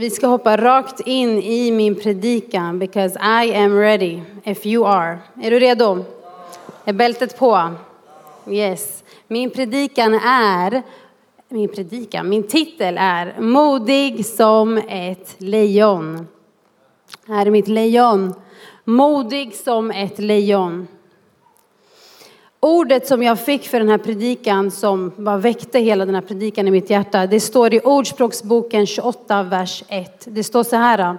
Vi ska hoppa rakt in i min predikan because I am ready if you are. Är du redo? Är bältet på? Yes. Min predikan är, min predikan, min titel är Modig som ett lejon. Här är mitt lejon. Modig som ett lejon. Ordet som jag fick för den här predikan som bara väckte hela den här predikan i mitt hjärta. Det står i Ordspråksboken 28, vers 1. Det står så här.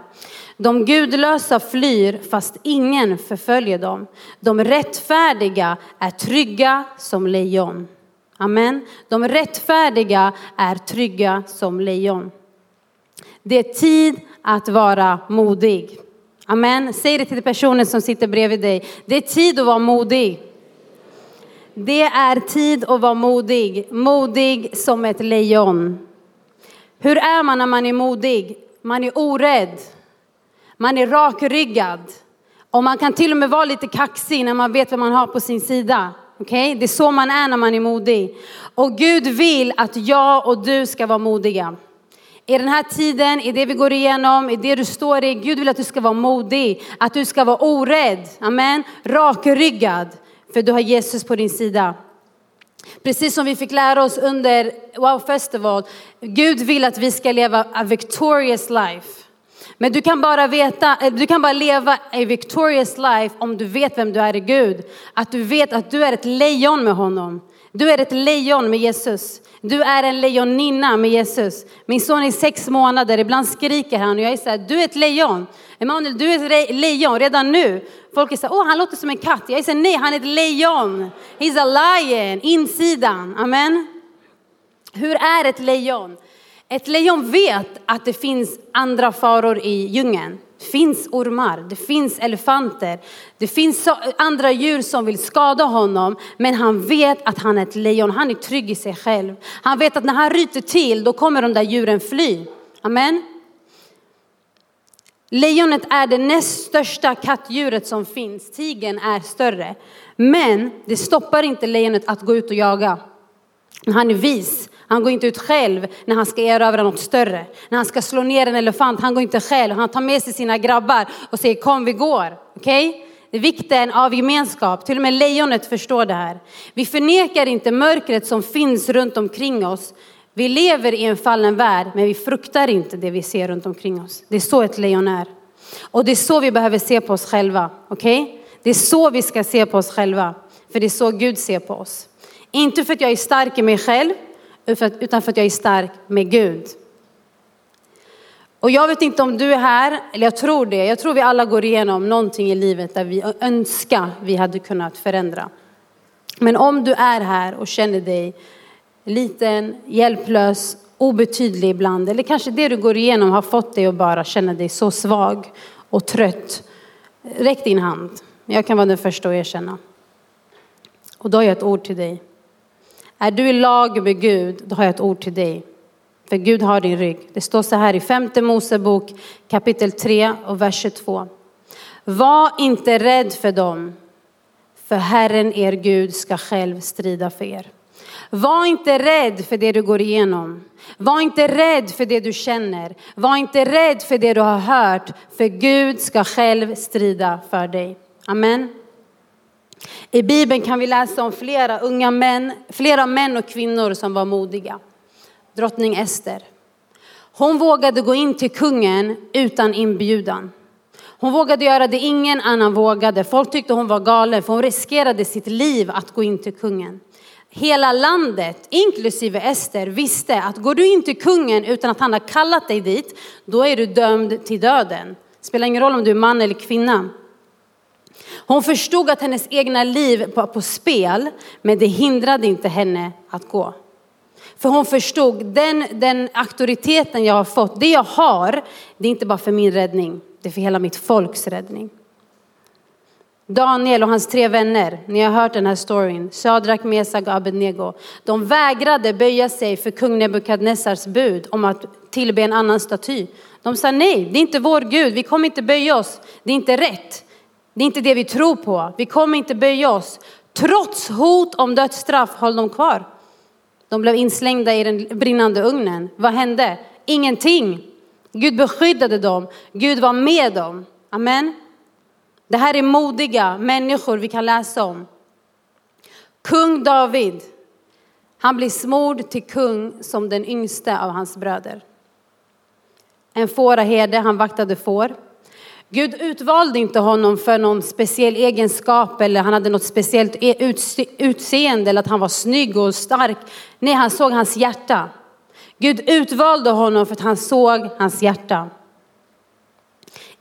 De gudlösa flyr fast ingen förföljer dem. De rättfärdiga är trygga som lejon. Amen. De rättfärdiga är trygga som lejon. Det är tid att vara modig. Amen. Säg det till personen som sitter bredvid dig. Det är tid att vara modig. Det är tid att vara modig. Modig som ett lejon. Hur är man när man är modig? Man är orädd. Man är rakryggad. Och man kan till och med vara lite kaxig när man vet vad man har på sin sida. Okay? Det är så man är när man är modig. Och Gud vill att jag och du ska vara modiga. I den här tiden, i det vi går igenom, i det du står i, Gud vill att du ska vara modig, att du ska vara orädd, amen, rakryggad, för du har Jesus på din sida. Precis som vi fick lära oss under Wow Festival, Gud vill att vi ska leva a victorious life. Men du kan bara veta, eh, du kan bara leva a victorious life om du vet vem du är i Gud. Att du vet att du är ett lejon med honom. Du är ett lejon med Jesus. Du är en lejoninna med Jesus. Min son är sex månader, ibland skriker han och jag är så här, du är ett lejon. Emanuel, du är ett lejon redan nu. Folk är så här, åh han låter som en katt. Jag säger nej, han är ett lejon. He's a lion, insidan. Amen. Hur är ett lejon? Ett lejon vet att det finns andra faror i djungeln. Det finns ormar, det finns elefanter, det finns andra djur som vill skada honom. Men han vet att han är ett lejon, han är trygg i sig själv. Han vet att när han ryter till, då kommer de där djuren fly. Amen. Lejonet är det näst största kattdjuret som finns. Tigern är större. Men det stoppar inte lejonet att gå ut och jaga. Han är vis. Han går inte ut själv när han ska erövra något större. När han ska slå ner en elefant, han går inte själv. Han tar med sig sina grabbar och säger kom vi går. Okej? Okay? Det är vikten av gemenskap. Till och med lejonet förstår det här. Vi förnekar inte mörkret som finns runt omkring oss. Vi lever i en fallen värld, men vi fruktar inte det vi ser runt omkring oss. Det är så ett lejon är. Och det är så vi behöver se på oss själva. Okej? Okay? Det är så vi ska se på oss själva. För det är så Gud ser på oss. Inte för att jag är stark i mig själv, Eh, utan för att jag är stark med Gud. Och jag vet inte om du är här, eller jag tror det. Jag tror vi alla går igenom någonting i livet där vi önskar vi hade kunnat förändra. Men om du är här och känner dig liten, hjälplös, obetydlig ibland, eller kanske det du går igenom har fått dig att bara känna dig så svag och trött. Räck din hand. Jag kan vara den första att erkänna. Och då har jag ett ord till dig. Är du i lag med Gud, då har jag ett ord till dig. För Gud har din rygg. Det står så här i femte Mosebok kapitel 3 och vers 22. Var inte rädd för dem, för Herren er Gud ska själv strida för er. Var inte rädd för det du går igenom. Var inte rädd för det du känner. Var inte rädd för det du har hört, för Gud ska själv strida för dig. Amen. I Bibeln kan vi läsa om flera unga män, flera män och kvinnor som var modiga. Drottning Ester. Hon vågade gå in till kungen utan inbjudan. Hon vågade göra det ingen annan vågade. Folk tyckte hon var galen för hon riskerade sitt liv att gå in till kungen. Hela landet, inklusive Ester, visste att går du in till kungen utan att han har kallat dig dit, då är du dömd till döden. Spelar ingen roll om du är man eller kvinna. Hon förstod att hennes egna liv var på spel, men det hindrade inte henne att gå. För hon förstod, den, den auktoriteten jag har fått, det jag har, det är inte bara för min räddning, det är för hela mitt folks räddning. Daniel och hans tre vänner, ni har hört den här storyn, Sadrak, Mesak och Abednego. De vägrade böja sig för kung Nebukadnessars bud om att tillbe en annan staty. De sa nej, det är inte vår Gud, vi kommer inte böja oss, det är inte rätt. Det är inte det vi tror på. Vi kommer inte böja oss. Trots hot om dödsstraff höll de kvar. De blev inslängda i den brinnande ugnen. Vad hände? Ingenting. Gud beskyddade dem. Gud var med dem. Amen. Det här är modiga människor vi kan läsa om. Kung David, han blir smord till kung som den yngste av hans bröder. En fåraherde, han vaktade får. Gud utvalde inte honom för någon speciell egenskap eller han hade något speciellt e- utseende eller att han var snygg och stark. Nej, han såg hans hjärta. Gud utvalde honom för att han såg hans hjärta.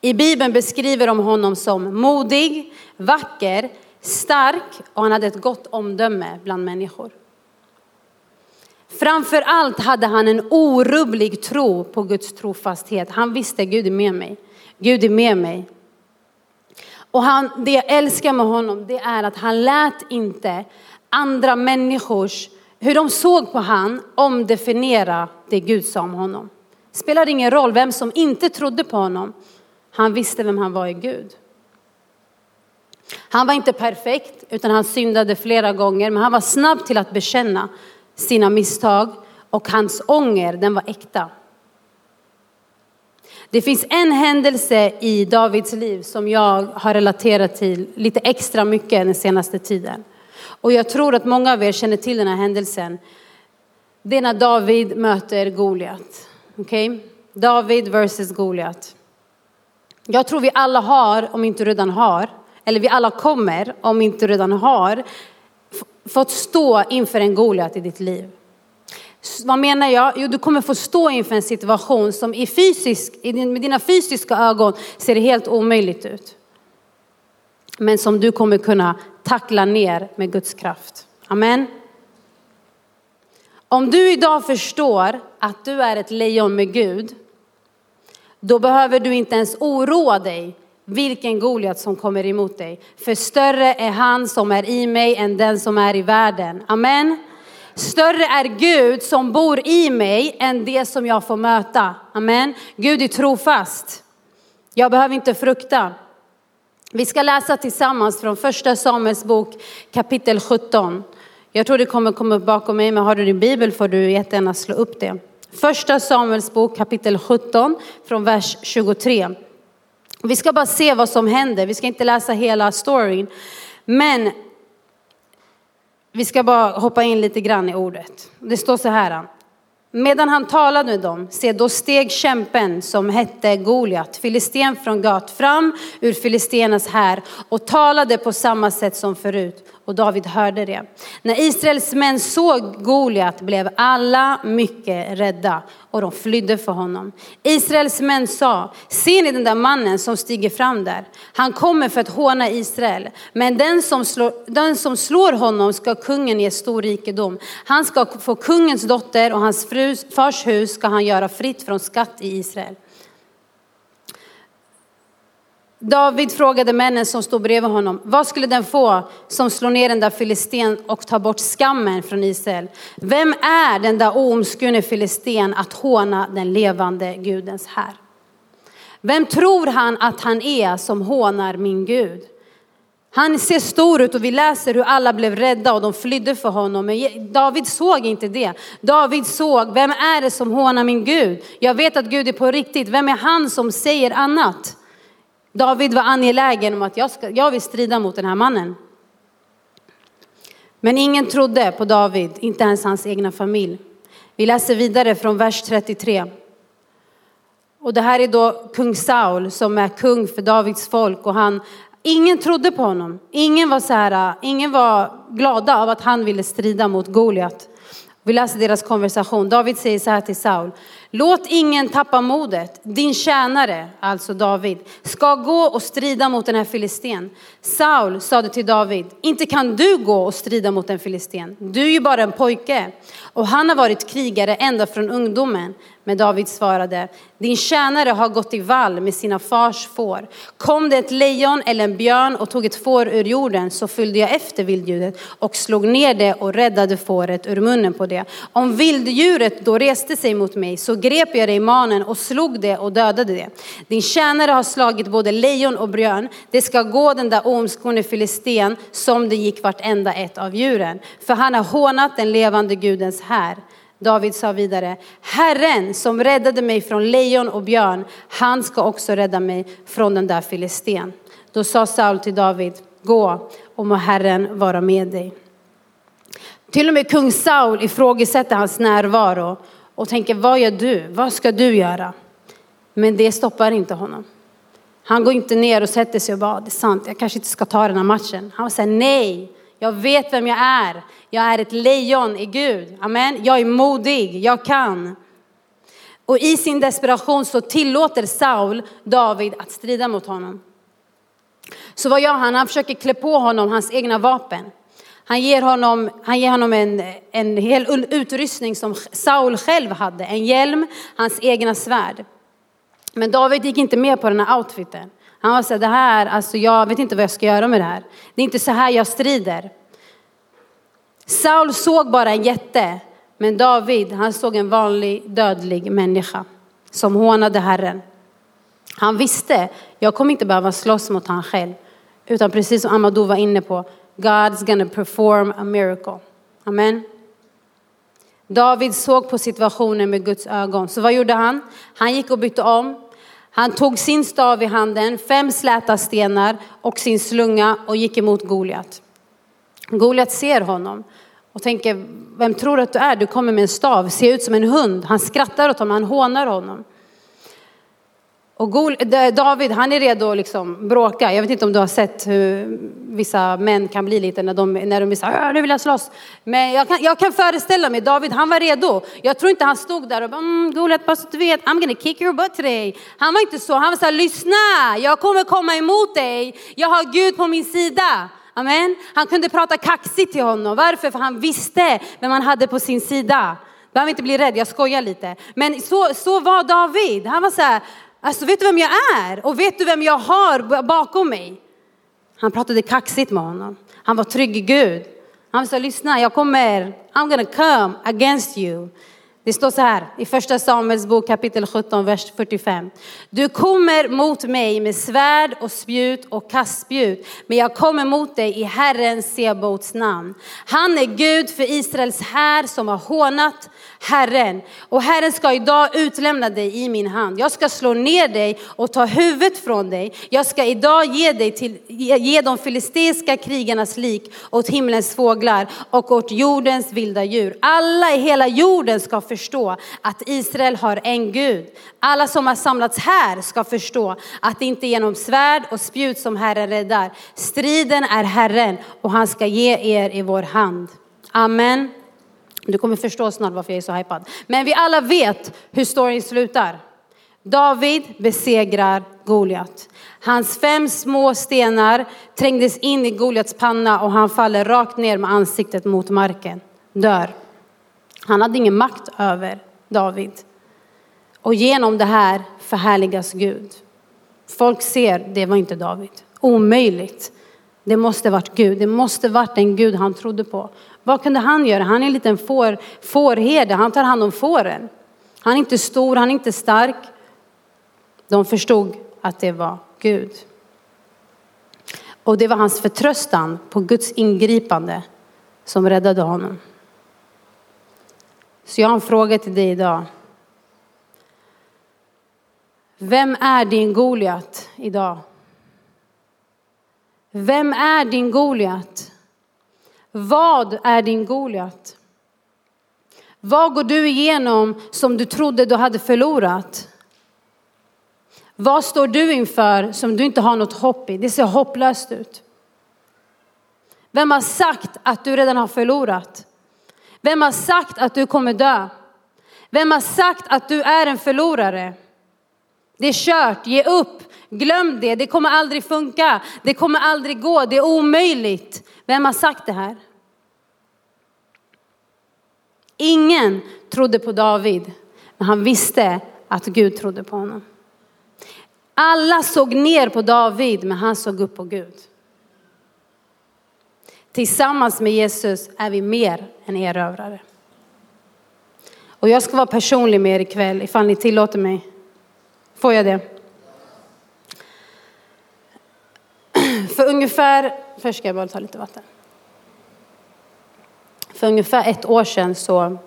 I Bibeln beskriver de honom som modig, vacker, stark och han hade ett gott omdöme bland människor. Framför allt hade han en orubblig tro på Guds trofasthet. Han visste Gud är med mig. Gud är med mig. Och han, det jag älskar med honom det är att han lät inte andra människors, hur de såg på han, omdefiniera det Gud sa om honom. Det spelade ingen roll vem som inte trodde på honom. Han visste vem han var i Gud. Han var inte perfekt utan han syndade flera gånger men han var snabb till att bekänna sina misstag och hans ånger den var äkta. Det finns en händelse i Davids liv som jag har relaterat till lite extra mycket den senaste tiden. Och jag tror att många av er känner till den här händelsen. Det är när David möter Goliat. Okay? David versus Goliat. Jag tror vi alla har, om inte redan har, eller vi alla kommer, om inte redan har, fått stå inför en Goliat i ditt liv. Vad menar jag? Jo, du kommer få stå inför en situation som i fysisk, med dina fysiska ögon ser helt omöjligt ut. Men som du kommer kunna tackla ner med Guds kraft. Amen. Om du idag förstår att du är ett lejon med Gud, då behöver du inte ens oroa dig vilken Goliat som kommer emot dig. För större är han som är i mig än den som är i världen. Amen. Större är Gud som bor i mig än det som jag får möta. Amen. Gud är trofast. Jag behöver inte frukta. Vi ska läsa tillsammans från första Samuels bok kapitel 17. Jag tror det kommer komma upp bakom mig, men har du din bibel får du jättegärna slå upp det. Första Samuels bok kapitel 17 från vers 23. Vi ska bara se vad som händer. Vi ska inte läsa hela storyn. Men vi ska bara hoppa in lite grann i ordet. Det står så här. Medan han talade med dem, se då steg kämpen som hette Goliat, filisten från Gat, fram ur filistenas här och talade på samma sätt som förut. Och David hörde det. När Israels män såg Goliat blev alla mycket rädda och de flydde för honom. Israels män sa, ser ni den där mannen som stiger fram där? Han kommer för att håna Israel. Men den som slår, den som slår honom ska kungen ge stor rikedom. Han ska få kungens dotter och hans frus, fars hus ska han göra fritt från skatt i Israel. David frågade männen som stod bredvid honom, vad skulle den få som slår ner den där filisten och tar bort skammen från Israel? Vem är den där omskurne filisten att håna den levande Gudens här? Vem tror han att han är som hånar min Gud? Han ser stor ut och vi läser hur alla blev rädda och de flydde för honom. Men David såg inte det. David såg, vem är det som hånar min Gud? Jag vet att Gud är på riktigt. Vem är han som säger annat? David var angelägen om att jag, ska, jag vill strida mot den här mannen. Men ingen trodde på David, inte ens hans egna familj. Vi läser vidare från vers 33. Och det här är då kung Saul som är kung för Davids folk och han, ingen trodde på honom. Ingen var så här, ingen var glada av att han ville strida mot Goliat. Vi läser deras konversation. David säger så här till Saul. Låt ingen tappa modet. Din tjänare, alltså David, ska gå och strida mot den här filisten. Saul sade till David, inte kan du gå och strida mot en filisten. Du är ju bara en pojke. Och han har varit krigare ända från ungdomen. Men David svarade, din tjänare har gått i vall med sina fars får. Kom det ett lejon eller en björn och tog ett får ur jorden så följde jag efter vilddjuret och slog ner det och räddade fåret ur munnen på det. Om vilddjuret då reste sig mot mig så grep jag det i manen och slog det och dödade det. Din tjänare har slagit både lejon och björn. Det ska gå den där omskorne filisten som det gick vartenda ett av djuren. För han har hånat den levande Gudens här. David sa vidare, Herren som räddade mig från lejon och björn, han ska också rädda mig från den där filisten. Då sa Saul till David, gå och må Herren vara med dig. Till och med kung Saul ifrågasätter hans närvaro och tänker, vad gör du? Vad ska du göra? Men det stoppar inte honom. Han går inte ner och sätter sig och bara, det är sant, jag kanske inte ska ta den här matchen. Han säger nej, jag vet vem jag är. Jag är ett lejon i Gud. Amen. Jag är modig, jag kan. Och i sin desperation så tillåter Saul David att strida mot honom. Så vad gör han? Han försöker klä på honom hans egna vapen. Han ger honom, han ger honom en, en hel utrustning som Saul själv hade. En hjälm, hans egna svärd. Men David gick inte med på den här outfiten. Han var så här, det här, alltså jag vet inte vad jag ska göra med det här. Det är inte så här jag strider. Saul såg bara en jätte, men David, han såg en vanlig dödlig människa som hånade Herren. Han visste, jag kommer inte behöva slåss mot han själv. Utan precis som Amadou var inne på, God's gonna perform a miracle. Amen. David såg på situationen med Guds ögon. Så vad gjorde han? Han gick och bytte om. Han tog sin stav i handen, fem släta stenar och sin slunga och gick emot Goliat. Goliat ser honom och tänker, vem tror du att du är? Du kommer med en stav, ser ut som en hund. Han skrattar åt honom, han hånar honom. Och eh, David, han är redo att liksom bråka. Jag vet inte om du har sett hur vissa män kan bli lite när de, när de är så här, äh, nu vill jag slåss. Men jag kan, jag kan föreställa mig, David, han var redo. Jag tror inte han stod där och bara, mm, Goliat, bara så du vet, I'm gonna kick your butt today. Han var inte så, han var så här, lyssna, jag kommer komma emot dig. Jag har Gud på min sida. Amen. Han kunde prata kaxigt till honom. Varför? För han visste vem han hade på sin sida. Behöver inte bli rädd, jag skojar lite. Men så, så var David. Han var så här, Alltså vet du vem jag är? Och vet du vem jag har bakom mig? Han pratade kaxigt med honom. Han var trygg i Gud. Han sa, lyssna, jag kommer, I'm gonna come against you. Det står så här i första Samuels bok kapitel 17, vers 45. Du kommer mot mig med svärd och spjut och kastspjut, men jag kommer mot dig i Herren Sebaots namn. Han är Gud för Israels här som har hånat Herren. Och Herren ska idag utlämna dig i min hand. Jag ska slå ner dig och ta huvudet från dig. Jag ska idag ge, dig till, ge de filisteiska krigarnas lik åt himlens fåglar och åt jordens vilda djur. Alla i hela jorden ska förstå att Israel har en Gud. Alla som har samlats här ska förstå att det inte är genom svärd och spjut som Herren räddar. Striden är Herren och han ska ge er i vår hand. Amen. Du kommer förstå snart varför jag är så hypad. Men vi alla vet hur storyn slutar. David besegrar Goliat. Hans fem små stenar trängdes in i Goliats panna och han faller rakt ner med ansiktet mot marken. Dör. Han hade ingen makt över David. Och genom det här förhärligas Gud. Folk ser, det var inte David. Omöjligt. Det måste varit Gud. Det måste varit den Gud han trodde på. Vad kunde han göra? Han är en liten får, fårherde. Han tar hand om fåren. Han är inte stor, han är inte stark. De förstod att det var Gud. Och det var hans förtröstan på Guds ingripande som räddade honom. Så jag har en fråga till dig idag. Vem är din Goliat idag? Vem är din Goliat? Vad är din Goliat? Vad går du igenom som du trodde du hade förlorat? Vad står du inför som du inte har något hopp i? Det ser hopplöst ut. Vem har sagt att du redan har förlorat? Vem har sagt att du kommer dö? Vem har sagt att du är en förlorare? Det är kört, ge upp, glöm det, det kommer aldrig funka, det kommer aldrig gå, det är omöjligt. Vem har sagt det här? Ingen trodde på David, men han visste att Gud trodde på honom. Alla såg ner på David, men han såg upp på Gud. Tillsammans med Jesus är vi mer än erövrare. Och jag ska vara personlig med er ikväll ifall ni tillåter mig. Får jag det? För ungefär, först ska jag bara ta lite vatten. För ungefär ett år sedan så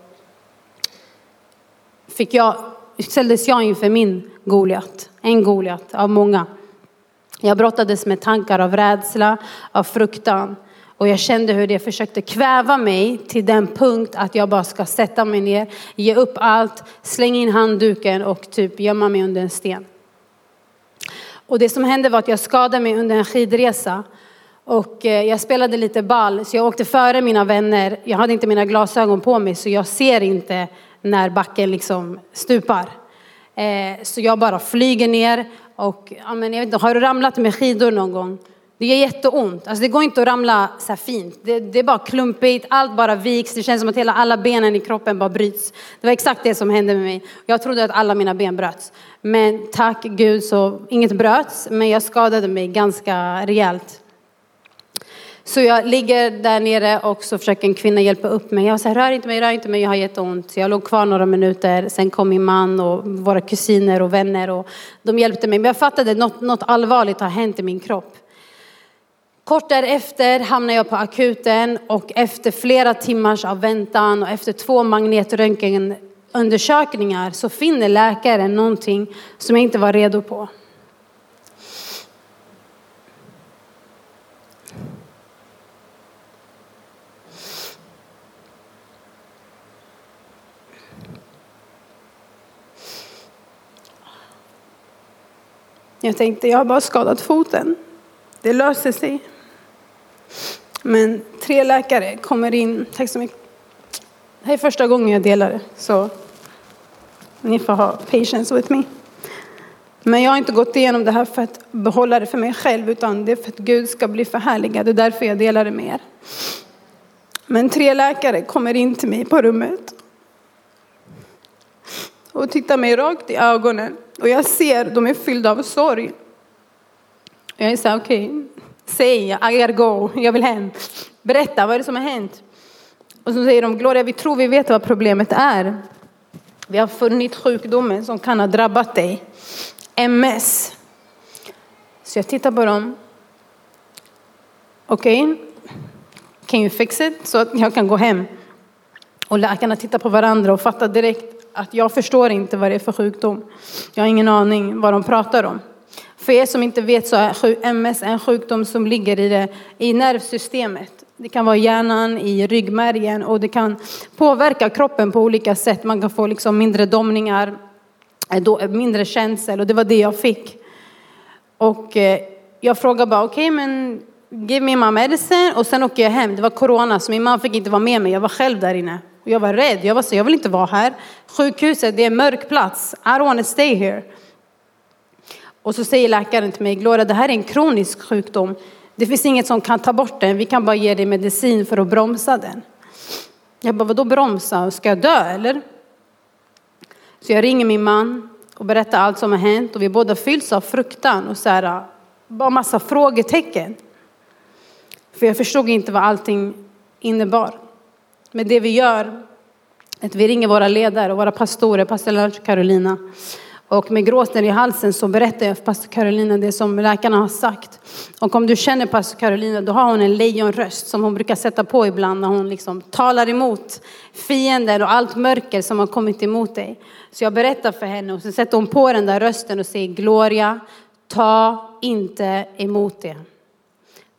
fick jag, ställdes jag inför min Goliat. En Goliat av många. Jag brottades med tankar av rädsla, av fruktan. Och jag kände hur det försökte kväva mig till den punkt att jag bara ska sätta mig ner, ge upp allt, slänga in handduken och typ gömma mig under en sten. Och det som hände var att jag skadade mig under en skidresa. Och eh, jag spelade lite ball, så jag åkte före mina vänner. Jag hade inte mina glasögon på mig, så jag ser inte när backen liksom stupar. Eh, så jag bara flyger ner och, jag vet inte, har du ramlat med skidor någon gång? Det gör jätteont. Alltså det går inte att ramla så här fint. Det, det, är bara klumpigt, allt bara viks. Det känns som att hela, alla benen i kroppen bara bryts. Det var exakt det som hände med mig. Jag trodde att alla mina ben bröts. Men tack Gud så inget bröts, men jag skadade mig ganska rejält. Så jag ligger där nere och så försöker en kvinna hjälpa upp mig. Jag säger rör inte mig, rör inte mig, jag har jätteont. Så jag låg kvar några minuter. Sen kom min man och våra kusiner och vänner och de hjälpte mig. Men jag fattade att något, något allvarligt har hänt i min kropp. Kort därefter hamnar jag på akuten och efter flera timmars av väntan och efter två magnetröntgenundersökningar så finner läkaren någonting som jag inte var redo på. Jag tänkte, jag har bara skadat foten. Det löser sig. Men tre läkare kommer in. Tack så mycket. Det här är första gången jag delar det, så ni får ha patience with me. Men jag har inte gått igenom det här för att behålla det för mig själv, utan det är för att Gud ska bli förhärligad. Det är därför jag delar det med er. Men tre läkare kommer in till mig på rummet och tittar mig rakt i ögonen. Och jag ser, de är fyllda av sorg. Jag är så här, okej, okay, säg, I gotta go, jag vill hem. Berätta, vad är det som har hänt? Och så säger de, Gloria, vi tror vi vet vad problemet är. Vi har funnit sjukdomen som kan ha drabbat dig. MS. Så jag tittar på dem. Okej, okay. can you fix it? Så att jag kan gå hem. Och läkarna tittar på varandra och fattar direkt att jag förstår inte vad det är för sjukdom. Jag har ingen aning vad de pratar om. För er som inte vet så är MS en sjukdom som ligger i, det, i nervsystemet. Det kan vara hjärnan, i ryggmärgen och det kan påverka kroppen på olika sätt. Man kan få liksom mindre domningar, eh, mindre känsel och det var det jag fick. Och eh, jag frågade bara, okej okay, men give me my medicine och sen åker jag hem. Det var corona så min man fick inte vara med mig, jag var själv där inne. Och jag var rädd, jag var så, jag vill inte vara här. Sjukhuset, det är en mörk plats. I don't want to stay here. Och så säger läkaren till mig, Gloria, det här är en kronisk sjukdom. Det finns inget som kan ta bort den. Vi kan bara ge dig medicin för att bromsa den. Jag bara, vadå bromsa? Ska jag dö eller? Så jag ringer min man och berättar allt som har hänt och vi båda fylls av fruktan och så här, bara massa frågetecken. För jag förstod inte vad allting innebar. Men det vi gör, att vi ringer våra ledare och våra pastorer, pastor Lennart och Carolina. Och med gråten i halsen så berättar jag för pastor Carolina det som läkarna har sagt. Och om du känner pastor Carolina då har hon en lejonröst som hon brukar sätta på ibland när hon liksom talar emot fiender och allt mörker som har kommit emot dig. Så jag berättar för henne och så sätter hon på den där rösten och säger Gloria, ta inte emot det.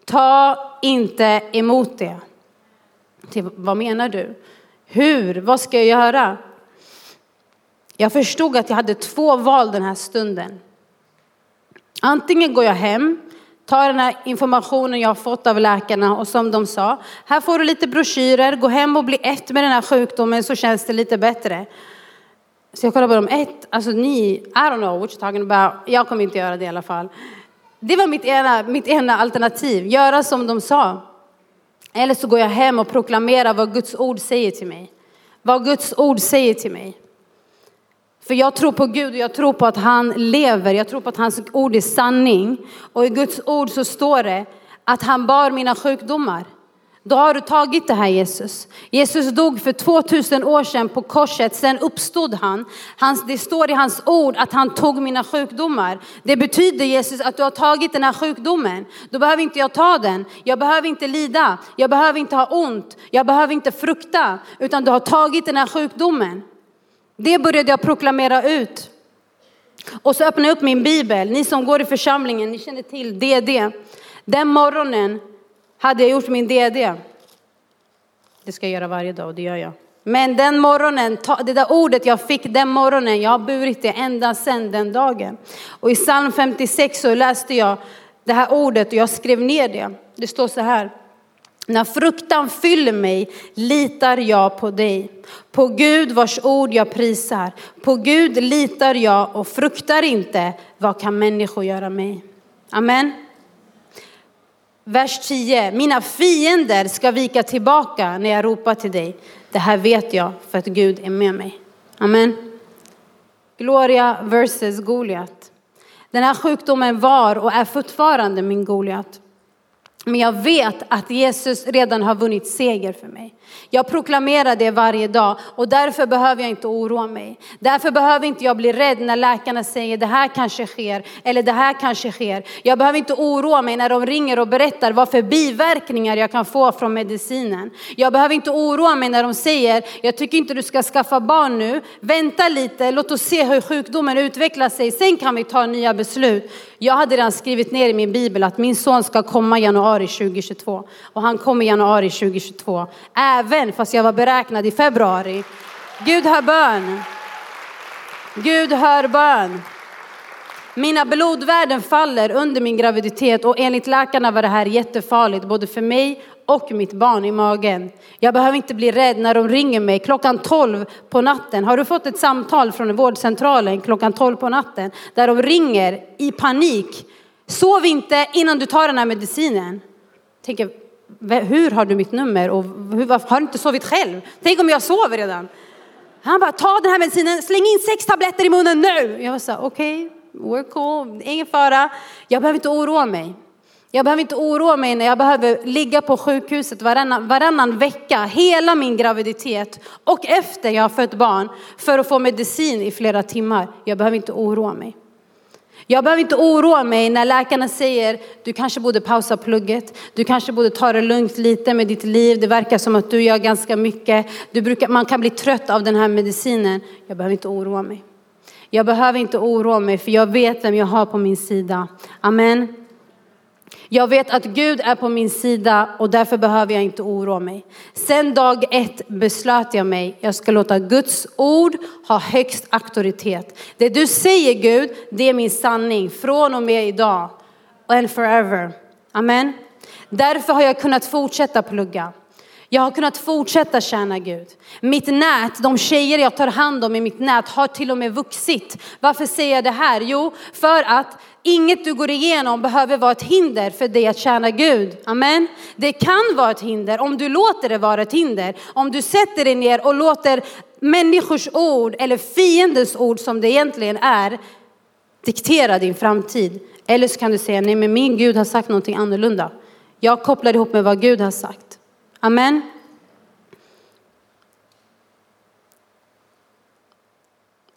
Ta inte emot det. Vad menar du? Hur? Vad ska jag göra? Jag förstod att jag hade två val den här stunden. Antingen går jag hem, tar den här informationen jag har fått av läkarna och som de sa, här får du lite broschyrer, gå hem och bli ett med den här sjukdomen så känns det lite bättre. Så jag kollade på dem, ett, alltså ni, I don't know what you're talking about, jag kommer inte göra det i alla fall. Det var mitt ena, mitt ena alternativ, göra som de sa. Eller så går jag hem och proklamerar vad Guds ord säger till mig. Vad Guds ord säger till mig. För jag tror på Gud och jag tror på att han lever. Jag tror på att hans ord är sanning. Och i Guds ord så står det att han bar mina sjukdomar. Då har du tagit det här Jesus. Jesus dog för 2000 år sedan på korset, sen uppstod han. Hans, det står i hans ord att han tog mina sjukdomar. Det betyder Jesus att du har tagit den här sjukdomen. Då behöver inte jag ta den. Jag behöver inte lida. Jag behöver inte ha ont. Jag behöver inte frukta. Utan du har tagit den här sjukdomen. Det började jag proklamera ut. Och så öppnade jag upp min bibel. Ni som går i församlingen, ni känner till DD. Den morgonen hade jag gjort min DD. Det ska jag göra varje dag och det gör jag. Men den morgonen, det där ordet jag fick den morgonen, jag har burit det ända sedan den dagen. Och i psalm 56 så läste jag det här ordet och jag skrev ner det. Det står så här. När fruktan fyller mig litar jag på dig. På Gud vars ord jag prisar. På Gud litar jag och fruktar inte. Vad kan människor göra mig? Amen. Vers 10. Mina fiender ska vika tillbaka när jag ropar till dig. Det här vet jag för att Gud är med mig. Amen. Gloria versus Goliat. Den här sjukdomen var och är fortfarande min Goliat. Men jag vet att Jesus redan har vunnit seger för mig. Jag proklamerar det varje dag och därför behöver jag inte oroa mig. Därför behöver inte jag bli rädd när läkarna säger det här kanske sker eller det här kanske sker. Jag behöver inte oroa mig när de ringer och berättar vad för biverkningar jag kan få från medicinen. Jag behöver inte oroa mig när de säger jag tycker inte du ska skaffa barn nu. Vänta lite, låt oss se hur sjukdomen utvecklar sig. Sen kan vi ta nya beslut. Jag hade redan skrivit ner i min bibel att min son ska komma i januari 2022 och han kom i januari 2022. Även fast jag var beräknad i februari. Gud hör bön. Gud hör bön. Mina blodvärden faller under min graviditet och enligt läkarna var det här jättefarligt både för mig och mitt barn i magen. Jag behöver inte bli rädd när de ringer mig klockan 12 på natten. Har du fått ett samtal från vårdcentralen klockan 12 på natten där de ringer i panik? Sov inte innan du tar den här medicinen. Tänker, hur har du mitt nummer och hur, har du inte sovit själv? Tänk om jag sover redan. Han bara, ta den här medicinen, släng in sex tabletter i munnen nu. Jag var så okej, okay, we're cool, ingen fara. Jag behöver inte oroa mig. Jag behöver inte oroa mig när jag behöver ligga på sjukhuset varannan, varannan vecka, hela min graviditet och efter jag har fött barn för att få medicin i flera timmar. Jag behöver inte oroa mig. Jag behöver inte oroa mig när läkarna säger du kanske borde pausa plugget, du kanske borde ta det lugnt lite med ditt liv, det verkar som att du gör ganska mycket, du brukar, man kan bli trött av den här medicinen. Jag behöver inte oroa mig. Jag behöver inte oroa mig för jag vet vem jag har på min sida. Amen. Jag vet att Gud är på min sida och därför behöver jag inte oroa mig. Sen dag ett beslöt jag mig, jag ska låta Guds ord ha högst auktoritet. Det du säger Gud, det är min sanning från och med idag and forever. Amen. Därför har jag kunnat fortsätta plugga. Jag har kunnat fortsätta tjäna Gud. Mitt nät, de tjejer jag tar hand om i mitt nät har till och med vuxit. Varför säger jag det här? Jo, för att inget du går igenom behöver vara ett hinder för dig att tjäna Gud. Amen. Det kan vara ett hinder om du låter det vara ett hinder. Om du sätter dig ner och låter människors ord eller fiendens ord som det egentligen är diktera din framtid. Eller så kan du säga nej men min Gud har sagt någonting annorlunda. Jag kopplar ihop med vad Gud har sagt. Amen.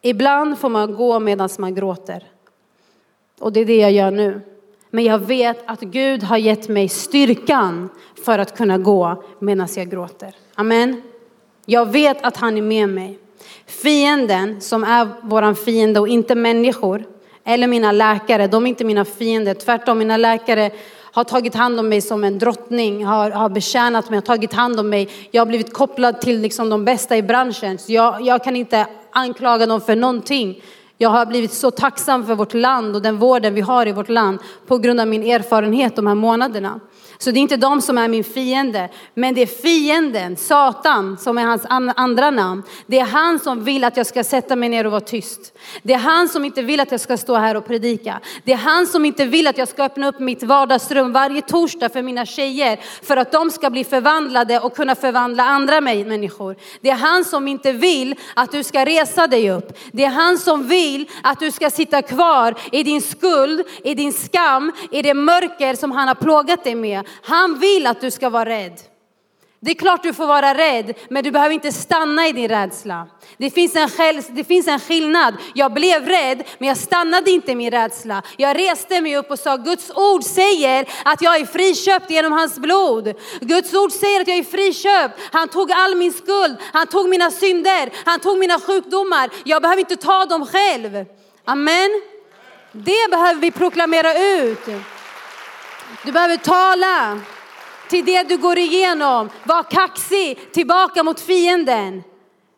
Ibland får man gå medan man gråter. Och det är det jag gör nu. Men jag vet att Gud har gett mig styrkan för att kunna gå medan jag gråter. Amen. Jag vet att han är med mig. Fienden som är våran fiende och inte människor eller mina läkare, de är inte mina fiender. Tvärtom, mina läkare har tagit hand om mig som en drottning, har, har betjänat mig, har tagit hand om mig. Jag har blivit kopplad till liksom de bästa i branschen. Så jag, jag kan inte anklaga dem för någonting. Jag har blivit så tacksam för vårt land och den vården vi har i vårt land på grund av min erfarenhet de här månaderna. Så det är inte de som är min fiende, men det är fienden, Satan, som är hans andra namn. Det är han som vill att jag ska sätta mig ner och vara tyst. Det är han som inte vill att jag ska stå här och predika. Det är han som inte vill att jag ska öppna upp mitt vardagsrum varje torsdag för mina tjejer, för att de ska bli förvandlade och kunna förvandla andra människor. Det är han som inte vill att du ska resa dig upp. Det är han som vill att du ska sitta kvar i din skuld, i din skam, i det mörker som han har plågat dig med. Han vill att du ska vara rädd. Det är klart du får vara rädd, men du behöver inte stanna i din rädsla. Det finns, en det finns en skillnad. Jag blev rädd, men jag stannade inte i min rädsla. Jag reste mig upp och sa, Guds ord säger att jag är friköpt genom hans blod. Guds ord säger att jag är friköpt. Han tog all min skuld, han tog mina synder, han tog mina sjukdomar. Jag behöver inte ta dem själv. Amen. Det behöver vi proklamera ut. Du behöver tala till det du går igenom. Var kaxig tillbaka mot fienden.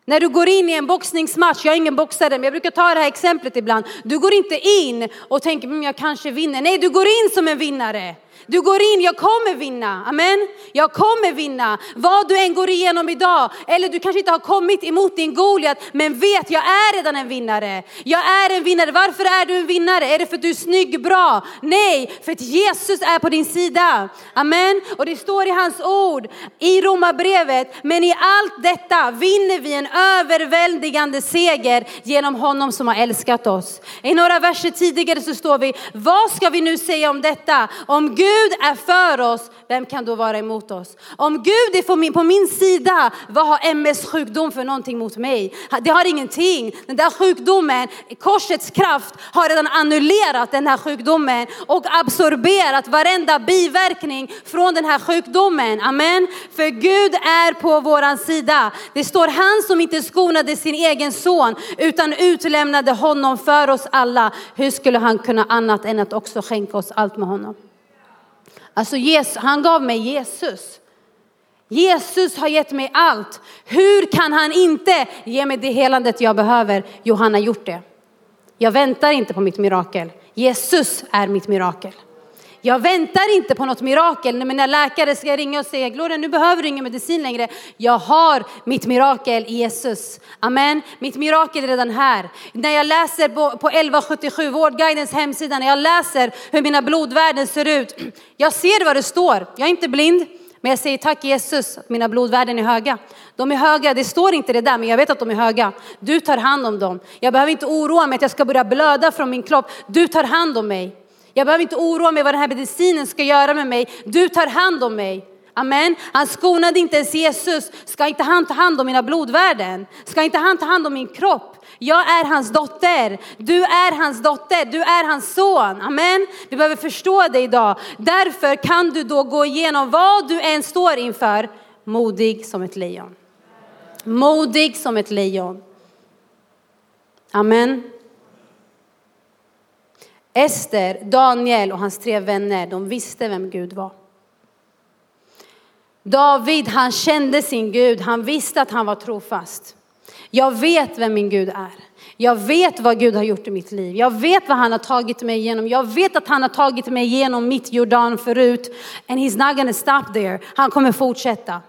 När du går in i en boxningsmatch, jag är ingen boxare men jag brukar ta det här exemplet ibland. Du går inte in och tänker, mm, jag kanske vinner. Nej, du går in som en vinnare. Du går in, jag kommer vinna. Amen. Jag kommer vinna. Vad du än går igenom idag. Eller du kanske inte har kommit emot din Goliat. Men vet, jag är redan en vinnare. Jag är en vinnare. Varför är du en vinnare? Är det för att du är snygg, bra? Nej, för att Jesus är på din sida. Amen. Och det står i hans ord i Romarbrevet. Men i allt detta vinner vi en överväldigande seger genom honom som har älskat oss. I några verser tidigare så står vi, vad ska vi nu säga om detta? Om Gud är för oss, vem kan då vara emot oss? Om Gud är på min sida, vad har MS sjukdom för någonting mot mig? Det har ingenting. Den där sjukdomen, korsets kraft har redan annullerat den här sjukdomen och absorberat varenda biverkning från den här sjukdomen. Amen. För Gud är på våran sida. Det står han som inte skonade sin egen son utan utlämnade honom för oss alla. Hur skulle han kunna annat än att också skänka oss allt med honom? Alltså Jesus, han gav mig Jesus. Jesus har gett mig allt. Hur kan han inte ge mig det helandet jag behöver? Jo, han har gjort det. Jag väntar inte på mitt mirakel. Jesus är mitt mirakel. Jag väntar inte på något mirakel när mina läkare ska ringa och säga Gloria nu behöver du ingen medicin längre. Jag har mitt mirakel i Jesus. Amen. Mitt mirakel är redan här. När jag läser på 1177 Vårdguidens hemsida, när jag läser hur mina blodvärden ser ut. Jag ser vad det står. Jag är inte blind. Men jag säger tack Jesus att mina blodvärden är höga. De är höga, det står inte det där, men jag vet att de är höga. Du tar hand om dem. Jag behöver inte oroa mig att jag ska börja blöda från min kropp. Du tar hand om mig. Jag behöver inte oroa mig vad den här medicinen ska göra med mig. Du tar hand om mig. Amen. Han skonade inte ens Jesus. Ska inte han ta hand om mina blodvärden? Ska inte han ta hand om min kropp? Jag är hans dotter. Du är hans dotter. Du är hans son. Amen. Vi behöver förstå det idag. Därför kan du då gå igenom vad du än står inför. Modig som ett lejon. Modig som ett lejon. Amen. Ester, Daniel och hans tre vänner, de visste vem Gud var. David, han kände sin Gud, han visste att han var trofast. Jag vet vem min Gud är. Jag vet vad Gud har gjort i mitt liv. Jag vet vad han har tagit mig igenom. Jag vet att han har tagit mig igenom mitt Jordan förut. And he's not gonna stop there. Han kommer fortsätta.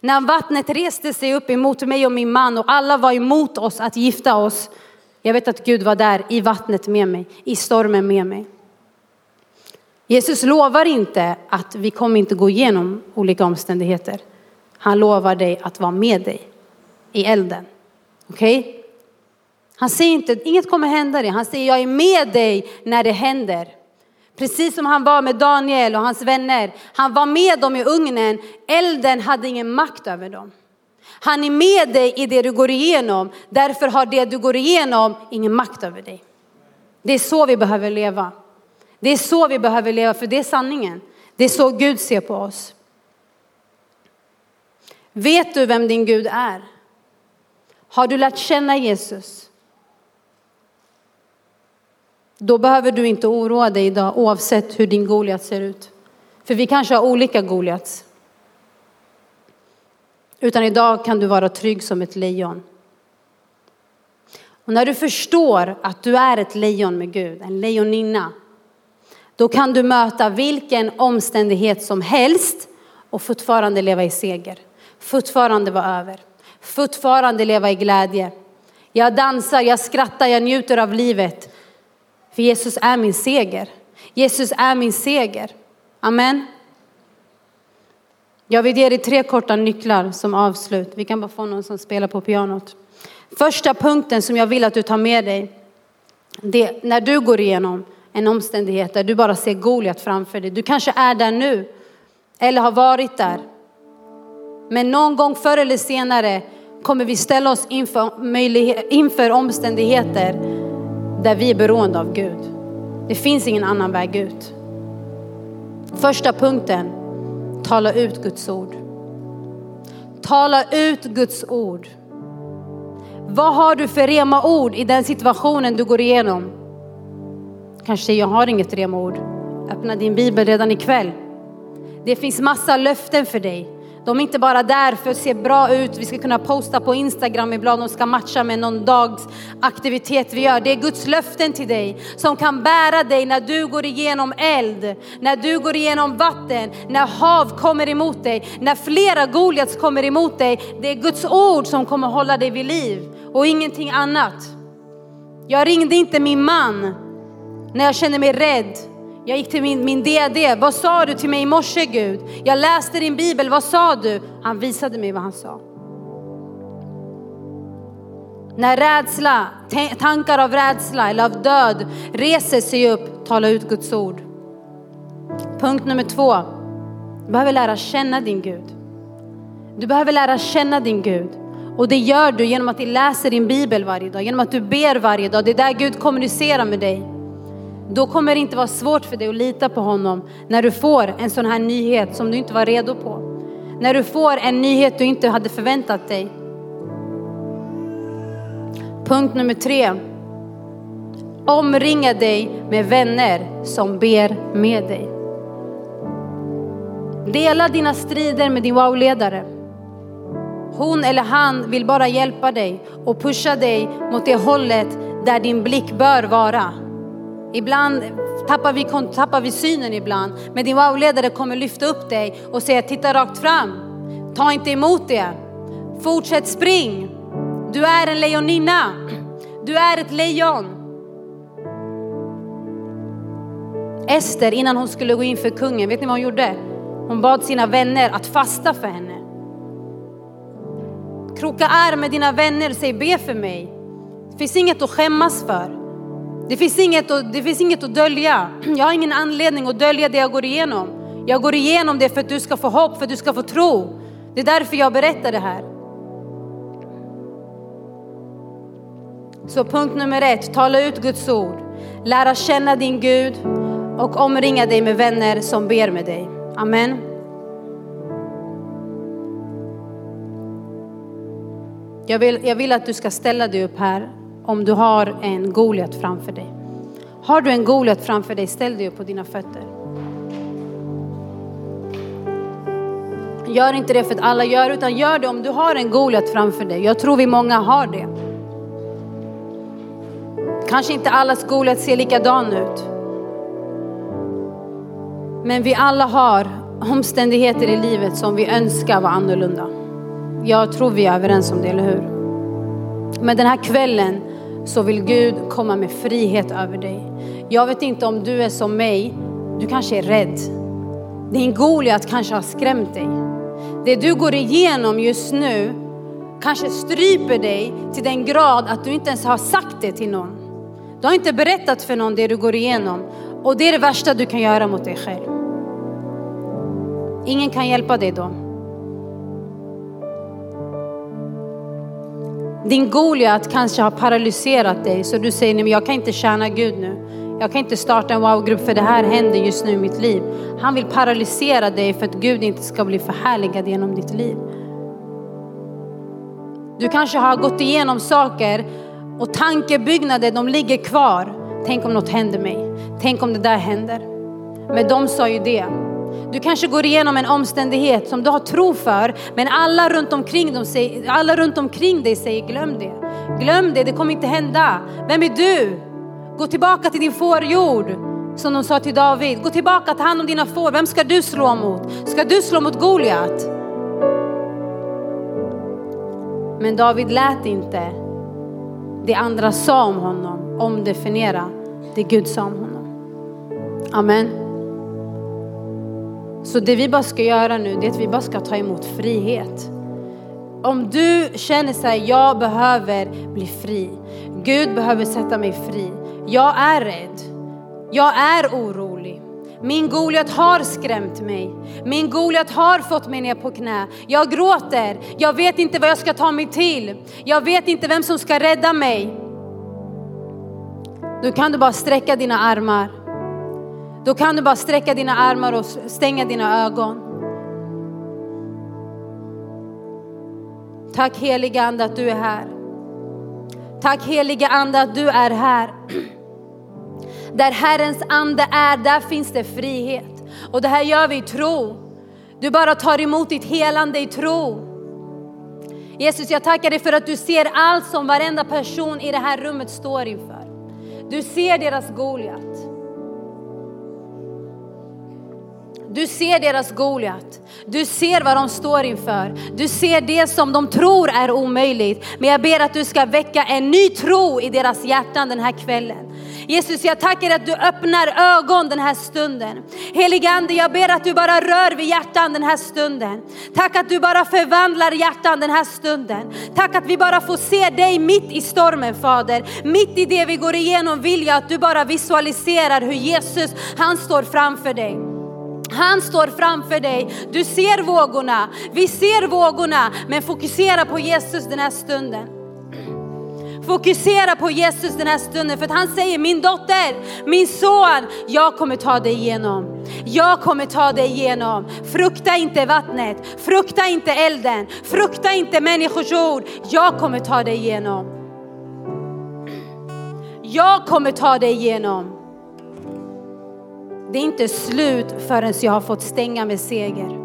När vattnet reste sig upp emot mig och min man och alla var emot oss att gifta oss jag vet att Gud var där i vattnet med mig, i stormen med mig. Jesus lovar inte att vi kommer inte gå igenom olika omständigheter. Han lovar dig att vara med dig i elden. Okej? Okay? Han säger inte, inget kommer hända dig. Han säger, jag är med dig när det händer. Precis som han var med Daniel och hans vänner. Han var med dem i ugnen. Elden hade ingen makt över dem. Han är med dig i det du går igenom. Därför har det du går igenom ingen makt över dig. Det är så vi behöver leva. Det är så vi behöver leva, för det är sanningen. Det är så Gud ser på oss. Vet du vem din Gud är? Har du lärt känna Jesus? Då behöver du inte oroa dig idag oavsett hur din Goliat ser ut. För vi kanske har olika Goliats. Utan idag kan du vara trygg som ett lejon. Och när du förstår att du är ett lejon med Gud, en lejoninna, då kan du möta vilken omständighet som helst och fortfarande leva i seger. Fortfarande vara över. Fortfarande leva i glädje. Jag dansar, jag skrattar, jag njuter av livet. För Jesus är min seger. Jesus är min seger. Amen. Jag vill ge dig tre korta nycklar som avslut. Vi kan bara få någon som spelar på pianot. Första punkten som jag vill att du tar med dig, det när du går igenom en omständighet där du bara ser Goliat framför dig. Du kanske är där nu eller har varit där. Men någon gång förr eller senare kommer vi ställa oss inför, inför omständigheter där vi är beroende av Gud. Det finns ingen annan väg ut. Första punkten, tala ut Guds ord. Tala ut Guds ord. Vad har du för rema ord i den situationen du går igenom? Kanske jag har inget rema ord. Öppna din bibel redan ikväll. Det finns massa löften för dig. De är inte bara där för att se bra ut, vi ska kunna posta på Instagram ibland, de ska matcha med någon dags aktivitet vi gör. Det är Guds löften till dig som kan bära dig när du går igenom eld, när du går igenom vatten, när hav kommer emot dig, när flera Goliats kommer emot dig. Det är Guds ord som kommer hålla dig vid liv och ingenting annat. Jag ringde inte min man när jag kände mig rädd. Jag gick till min, min DD. Vad sa du till mig i morse Gud? Jag läste din bibel. Vad sa du? Han visade mig vad han sa. När rädsla, tankar av rädsla eller av död reser sig upp, tala ut Guds ord. Punkt nummer två. Du behöver lära känna din Gud. Du behöver lära känna din Gud. Och det gör du genom att du läser din bibel varje dag, genom att du ber varje dag. Det är där Gud kommunicerar med dig. Då kommer det inte vara svårt för dig att lita på honom när du får en sån här nyhet som du inte var redo på. När du får en nyhet du inte hade förväntat dig. Punkt nummer tre. Omringa dig med vänner som ber med dig. Dela dina strider med din wow-ledare. Hon eller han vill bara hjälpa dig och pusha dig mot det hållet där din blick bör vara. Ibland tappar vi, tappar vi synen ibland. Men din wow-ledare kommer lyfta upp dig och säga titta rakt fram. Ta inte emot det. Fortsätt spring. Du är en lejoninna. Du är ett lejon. Ester innan hon skulle gå in för kungen, vet ni vad hon gjorde? Hon bad sina vänner att fasta för henne. Kroka arm med dina vänner och säg be för mig. Det finns inget att skämmas för. Det finns, inget att, det finns inget att dölja. Jag har ingen anledning att dölja det jag går igenom. Jag går igenom det för att du ska få hopp, för att du ska få tro. Det är därför jag berättar det här. Så punkt nummer ett, tala ut Guds ord. Lära känna din Gud och omringa dig med vänner som ber med dig. Amen. Jag vill, jag vill att du ska ställa dig upp här om du har en Goliat framför dig. Har du en Goliat framför dig, ställ dig upp på dina fötter. Gör inte det för att alla gör utan gör det om du har en Goliat framför dig. Jag tror vi många har det. Kanske inte allas Goliat ser likadan ut. Men vi alla har omständigheter i livet som vi önskar var annorlunda. Jag tror vi är överens om det, eller hur? Men den här kvällen så vill Gud komma med frihet över dig. Jag vet inte om du är som mig, du kanske är rädd. Din Goliat kanske har skrämt dig. Det du går igenom just nu kanske stryper dig till den grad att du inte ens har sagt det till någon. Du har inte berättat för någon det du går igenom och det är det värsta du kan göra mot dig själv. Ingen kan hjälpa dig då. Din Goliat kanske har paralyserat dig så du säger nej men jag kan inte tjäna Gud nu. Jag kan inte starta en wow-grupp för det här händer just nu i mitt liv. Han vill paralysera dig för att Gud inte ska bli förhärligad genom ditt liv. Du kanske har gått igenom saker och tankebyggnader de ligger kvar. Tänk om något händer mig. Tänk om det där händer. Men de sa ju det. Du kanske går igenom en omständighet som du har tro för, men alla runt omkring, dem säger, alla runt omkring dig säger glöm det. Glöm det, det kommer inte hända. Vem är du? Gå tillbaka till din fårjord, som de sa till David. Gå tillbaka, ta hand om dina får. Vem ska du slå mot? Ska du slå mot Goliat? Men David lät inte det andra sa om honom omdefiniera det Gud sa om honom. Amen. Så det vi bara ska göra nu, det är att vi bara ska ta emot frihet. Om du känner så här, jag behöver bli fri. Gud behöver sätta mig fri. Jag är rädd. Jag är orolig. Min Goliat har skrämt mig. Min Goliat har fått mig ner på knä. Jag gråter. Jag vet inte vad jag ska ta mig till. Jag vet inte vem som ska rädda mig. Då kan du bara sträcka dina armar. Då kan du bara sträcka dina armar och stänga dina ögon. Tack heliga Ande att du är här. Tack heliga Ande att du är här. Där Herrens ande är, där finns det frihet. Och det här gör vi i tro. Du bara tar emot ditt helande i tro. Jesus, jag tackar dig för att du ser allt som varenda person i det här rummet står inför. Du ser deras Goliat. Du ser deras Goliat. Du ser vad de står inför. Du ser det som de tror är omöjligt. Men jag ber att du ska väcka en ny tro i deras hjärtan den här kvällen. Jesus, jag tackar att du öppnar ögon den här stunden. Helige Ande, jag ber att du bara rör vid hjärtan den här stunden. Tack att du bara förvandlar hjärtan den här stunden. Tack att vi bara får se dig mitt i stormen Fader. Mitt i det vi går igenom vill jag att du bara visualiserar hur Jesus, han står framför dig. Han står framför dig. Du ser vågorna. Vi ser vågorna, men fokusera på Jesus den här stunden. Fokusera på Jesus den här stunden för att han säger min dotter, min son, jag kommer ta dig igenom. Jag kommer ta dig igenom. Frukta inte vattnet, frukta inte elden, frukta inte människors ord. Jag kommer ta dig igenom. Jag kommer ta dig igenom. Det är inte slut förrän jag har fått stänga med seger.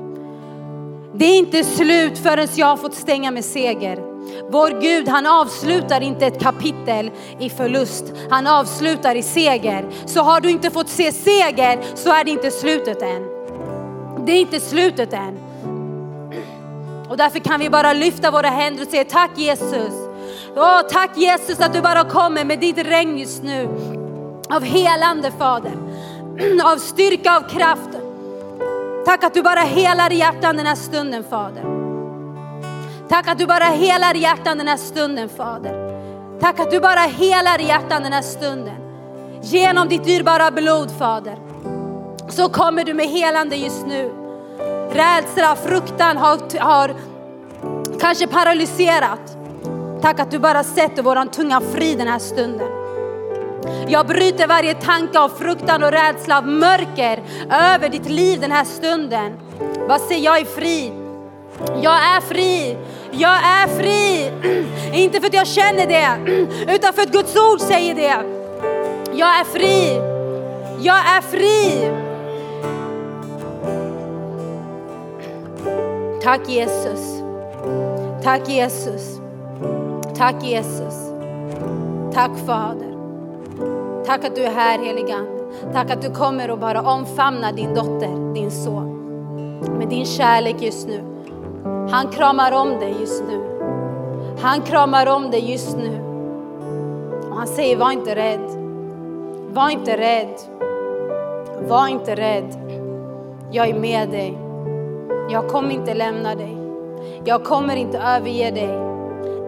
Det är inte slut förrän jag har fått stänga med seger. Vår Gud han avslutar inte ett kapitel i förlust, han avslutar i seger. Så har du inte fått se seger så är det inte slutet än. Det är inte slutet än. Och därför kan vi bara lyfta våra händer och säga tack Jesus. Åh, tack Jesus att du bara kommer med ditt regn just nu. Av helande Fader, av styrka, av kraft. Tack att du bara helar hjärtan den här stunden Fader. Tack att du bara helar hjärtan den här stunden Fader. Tack att du bara helar hjärtan den här stunden. Genom ditt dyrbara blod Fader. Så kommer du med helande just nu. Rädsla, fruktan har, har kanske paralyserat. Tack att du bara sätter våran tunga fri den här stunden. Jag bryter varje tanke av fruktan och rädsla, av mörker över ditt liv den här stunden. Vad säger jag är fri? Jag är fri. Jag är fri. Inte för att jag känner det, utan för att Guds ord säger det. Jag är fri. Jag är fri. Tack Jesus. Tack Jesus. Tack Jesus. Tack Fader. Tack att du är här heligan. Tack att du kommer och bara omfamnar din dotter, din son. Med din kärlek just nu. Han kramar om dig just nu. Han kramar om dig just nu. Och han säger, var inte rädd. Var inte rädd. Var inte rädd. Jag är med dig. Jag kommer inte lämna dig. Jag kommer inte överge dig.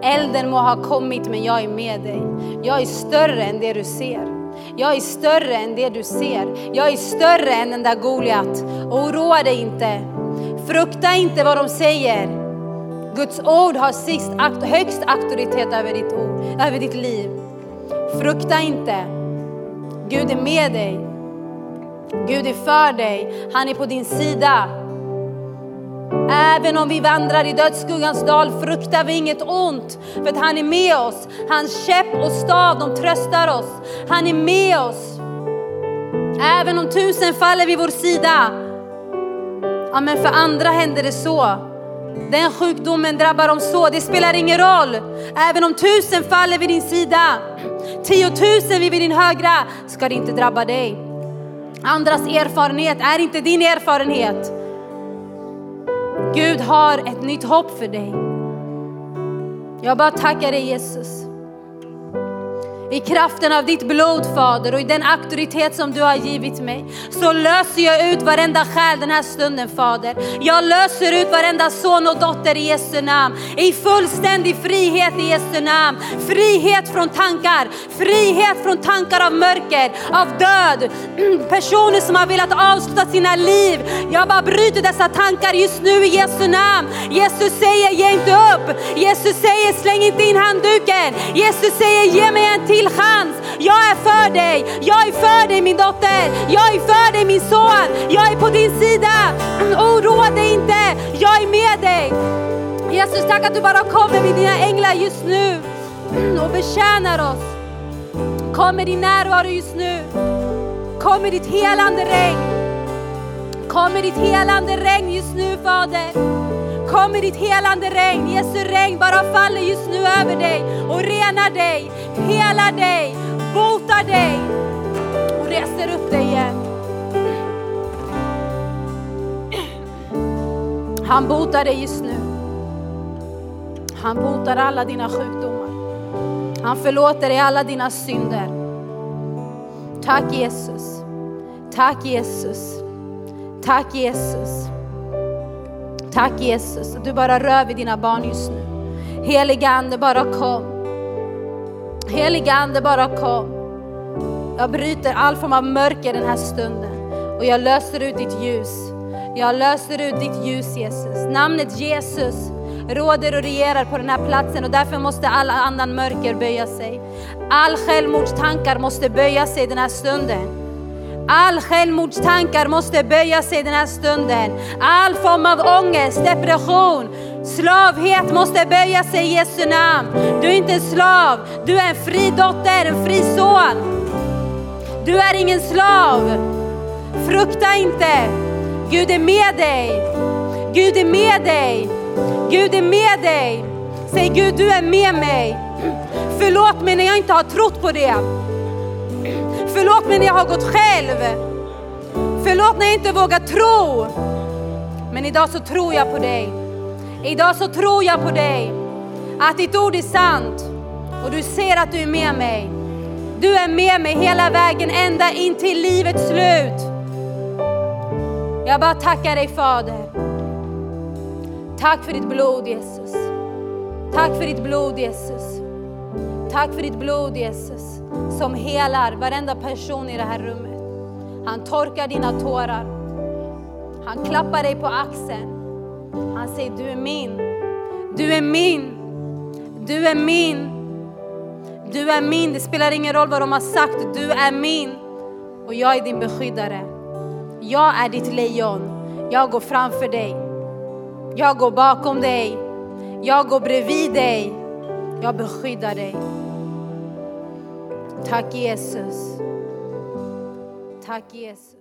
Elden må ha kommit men jag är med dig. Jag är större än det du ser. Jag är större än det du ser. Jag är större än den där Goliat. Oroa dig inte. Frukta inte vad de säger. Guds ord har sist, högst auktoritet över ditt, ord, över ditt liv. Frukta inte. Gud är med dig. Gud är för dig. Han är på din sida. Även om vi vandrar i dödsskuggans dal fruktar vi inget ont, för att han är med oss. Hans käpp och stav, de tröstar oss. Han är med oss. Även om tusen faller vid vår sida, Ja, men för andra händer det så. Den sjukdomen drabbar dem så. Det spelar ingen roll. Även om tusen faller vid din sida, tiotusen vid din högra, ska det inte drabba dig. Andras erfarenhet är inte din erfarenhet. Gud har ett nytt hopp för dig. Jag bara tackar dig Jesus. I kraften av ditt blod Fader och i den auktoritet som du har givit mig så löser jag ut varenda själ den här stunden Fader. Jag löser ut varenda son och dotter i Jesu namn. I fullständig frihet i Jesu namn. Frihet från tankar, frihet från tankar av mörker, av död. Personer som har velat avsluta sina liv. Jag bara bryter dessa tankar just nu i Jesu namn. Jesus säger ge inte upp. Jesus säger släng inte in handduken. Jesus säger ge mig en till chans. Jag är för dig. Jag är för dig min dotter. Jag är för dig min son. Jag är på din sida. Mm, oroa dig inte. Jag är med dig. Jesus tack att du bara kommer med dina änglar just nu mm, och betjänar oss. Kom med din närvaro just nu. Kom med ditt helande regn. Kom med ditt helande regn just nu Fader. Kom med ditt helande regn. Jesu regn bara faller just nu över dig och renar dig, helar dig, botar dig och reser upp dig igen. Han botar dig just nu. Han botar alla dina sjukdomar. Han förlåter dig alla dina synder. Tack Jesus. Tack Jesus. Tack Jesus. Tack Jesus. Du bara rör vid dina barn just nu. Heliga Ande bara kom. Heliga Ande bara kom. Jag bryter all form av mörker den här stunden och jag löser ut ditt ljus. Jag löser ut ditt ljus Jesus. Namnet Jesus råder och regerar på den här platsen och därför måste alla annan mörker böja sig. All självmordstankar måste böja sig den här stunden. All självmordstankar måste böja sig den här stunden. All form av ångest, depression, slavhet måste böja sig i Jesu namn. Du är inte en slav, du är en fri dotter, en fri son. Du är ingen slav. Frukta inte. Gud är med dig. Gud är med dig. Gud är med dig. Säg Gud, du är med mig. Förlåt mig när jag inte har trott på det. Förlåt mig när jag har gått själv. Förlåt när jag inte vågar tro. Men idag så tror jag på dig. Idag så tror jag på dig. Att ditt ord är sant. Och du ser att du är med mig. Du är med mig hela vägen ända in till livets slut. Jag bara tackar dig Fader. Tack för ditt blod Jesus. Tack för ditt blod Jesus. Tack för ditt blod Jesus som helar varenda person i det här rummet. Han torkar dina tårar. Han klappar dig på axeln. Han säger du är min. Du är min. Du är min. Du är min. Det spelar ingen roll vad de har sagt. Du är min. Och jag är din beskyddare. Jag är ditt lejon. Jag går framför dig. Jag går bakom dig. Jag går bredvid dig. Jag beskyddar dig. Tack Jesus. Tack Jesus.